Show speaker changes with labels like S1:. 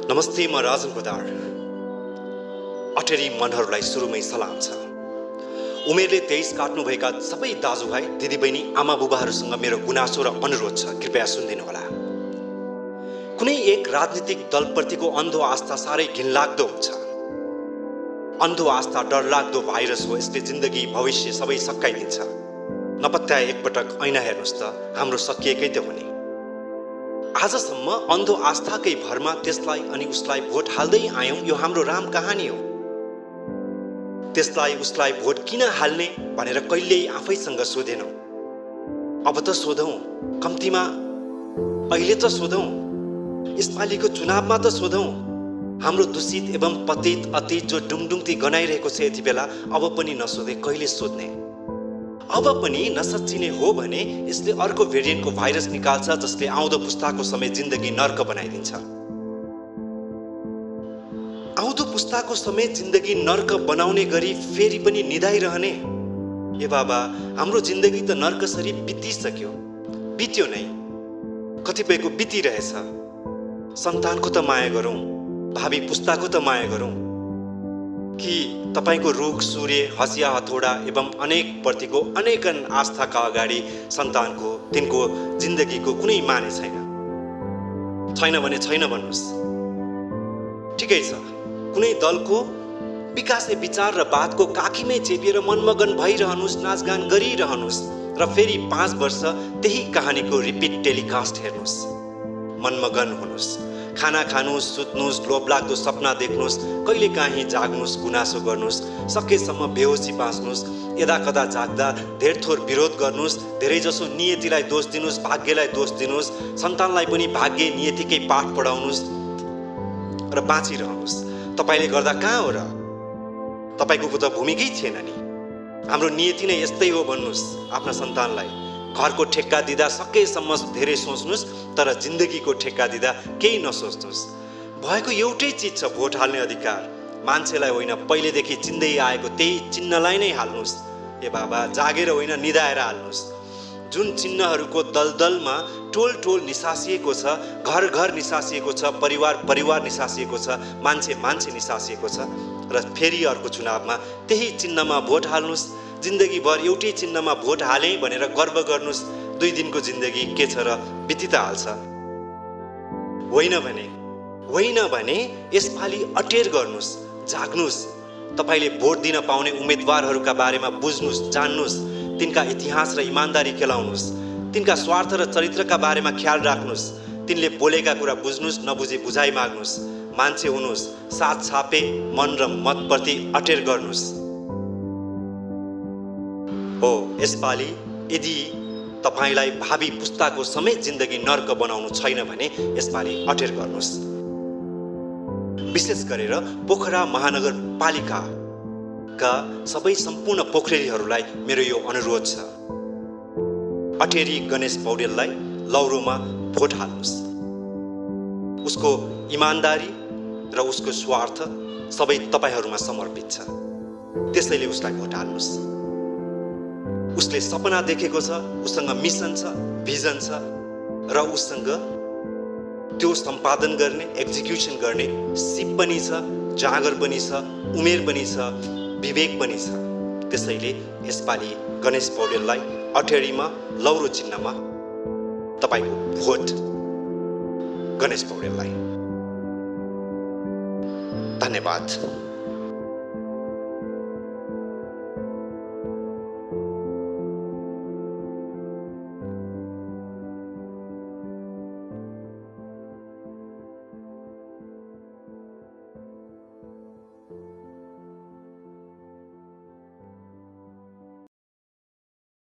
S1: नमस्ते म राजन कोदार। अटेरी मनहरूलाई सुरुमै सलाम छ। उमेरले तेइस काट्नुभएका सबै दाजुभाइ दिदीबहिनी आमा बुबाहरूसँग मेरो गुनासो र अनुरोध छ। कृपया सुनिदिनु होला कुनै एक राजनीतिक दलप्रतिको अन्धो आस्था साह्रै घिनलाग्दो हुन्छ। अन्धो आस्था डरलाग्दो भाइरस हो यसले जिन्दगी भविष्य सबै सकाइदिन्छ। नपत्याए एकपटक ऐना हेर्नुहोस् त हाम्रो सकिएकै त हो नि आजसम्म अन्धो आस्थाकै भरमा त्यसलाई अनि उसलाई भोट हाल्दै आयौँ यो हाम्रो राम कहानी हो। त्यसलाई उसलाई भोट किन हाल्ने भनेर कहिल्यै आफैसँग सोधेनौँ। अब त सोधौँ कम्तीमा अहिले त सोधौँ यसपालिको चुनावमा त सोधौँ। हाम्रो दूषित एवं पतित अतीत जो डुङडुङती गनाइरहेको छ यति बेला अब पनि नसोधे कहिले सोध्ने? अब पनि नसच्चिने हो भने यसले अर्को भेरिएन्टको भाइरस निकाल्छ जसले आउँदो पुस्ताको समेत जिन्दगी नर्क बनाइदिन्छ। आउँदो पुस्ताको समेत जिन्दगी नर्क बनाउने गरी फेरि पनि निधाइरहने। ए बाबा हाम्रो जिन्दगी त नर्कसरी बितिसक्यो। बित्यो नै। कतिपयको बितिरहेछ। सन्तानको त माया गरौँ भावी पुस्ताको त माया गरौँ। कि तपाईँको रुख सूर्य हँसिया हथौडा एवं अनेक प्रतिको अनेकन आस्थाका अगाडि सन्तानको तिनको जिन्दगीको कुनै माने छैन। छैन भने छैन भन्नुहोस्। ठिकै छ। कुनै दलको विकासे विचार र बातको काखीमै चेपिएर मनमगन भइरहनुहोस् नाचगान गरिरहनुहोस् र फेरि पाँच वर्ष त्यही कहानीको रिपिट टेलिकास्ट हेर्नुहोस्। मनमगन हुनुहोस्। खाना खानुहोस् सुत्नुहोस् लोभलाग्दो सपना देख्नुहोस् कहिले काहीँ जाग्नुहोस् गुनासो गर्नुहोस् सकेसम्म बेहोसी बाँच्नुहोस् यदा कदा जाग्दा धेर थोर विरोध गर्नुहोस् धेरैजसो नियतिलाई दोष दिनुहोस् भाग्यलाई दोष दिनुहोस् सन्तानलाई पनि भाग्य नियतिकै पाठ पढाउनुहोस् र बाँचिरहनुहोस् तपाईँले गर्दा कहाँ हो र? तपाईँको त भूमिकै थिएन नि। हाम्रो नियति नै यस्तै हो भन्नुहोस् आफ्ना सन्तानलाई। घरको ठेक्का दिँदा सकेसम्म धेरै सोच्नुहोस् तर जिन्दगीको ठेक्का दिँदा केही नसोच्नुहोस्। भएको एउटै चिज छ भोट हाल्ने अधिकार। मान्छेलाई होइन पहिलेदेखि चिन्दै आएको त्यही चिन्हलाई नै हाल्नुहोस्। ए बाबा जागेर होइन निधाएर हाल्नुहोस्। जुन चिन्हहरूको दलदलमा टोल टोल निसासिएको छ घर घर निसासिएको छ परिवार परिवार निसासिएको छ मान्छे मान्छे निसासिएको छ र फेरि अर्को चुनावमा त्यही चिन्हमा भोट हाल्नुहोस्। जिन्दगीभर एउटै चिन्हमा भोट हालेँ भनेर गर्व गर्नुहोस् दुई दिनको जिन्दगी के छ र बिति त हाल्छ। होइन भने होइन भने यसपालि अटेर गर्नुहोस् जाग्नुहोस् तपाईँले भोट दिन पाउने उम्मेदवारहरूका बारेमा बुझ्नुहोस् जान्नुहोस् तिनका इतिहास र इमान्दारी खेलाउनुहोस् तिनका स्वार्थ र चरित्रका बारेमा ख्याल राख्नुहोस् तिनले बोलेका कुरा बुझ्नुहोस् नबुझे बुझाइ माग्नुहोस् मान्छे हुनुहोस् साथ छापे मन र मतप्रति अटेर गर्नुहोस् यसपालि यदि तपाईँलाई भावी पुस्ताको समेत जिन्दगी नर्क बनाउनु छैन भने यसपालि अटेर गर्नुहोस्। विशेष गरेर पोखरा महानगरपालिकाका सबै सम्पूर्ण पोखरेलीहरूलाई मेरो यो अनुरोध छ। अटेरी गणेश पौडेललाई लौरोमा भोट हाल्नुहोस्। उसको इमान्दारी र उसको स्वार्थ सबै तपाईँहरूमा समर्पित छ। त्यसैले उसलाई भोट हाल्नुहोस्। उसले सपना देखेको छ उसँग मिसन छ भिजन छ र उसँग त्यो सम्पादन गर्ने एक्जिक्युसन गर्ने सिप पनि छ जाँगर पनि छ उमेर पनि छ विवेक पनि छ। त्यसैले यसपालि गणेश पौडेललाई अठेरीमा लौरो चिन्हमा तपाईँको भोट गणेश पौडेललाई। धन्यवाद।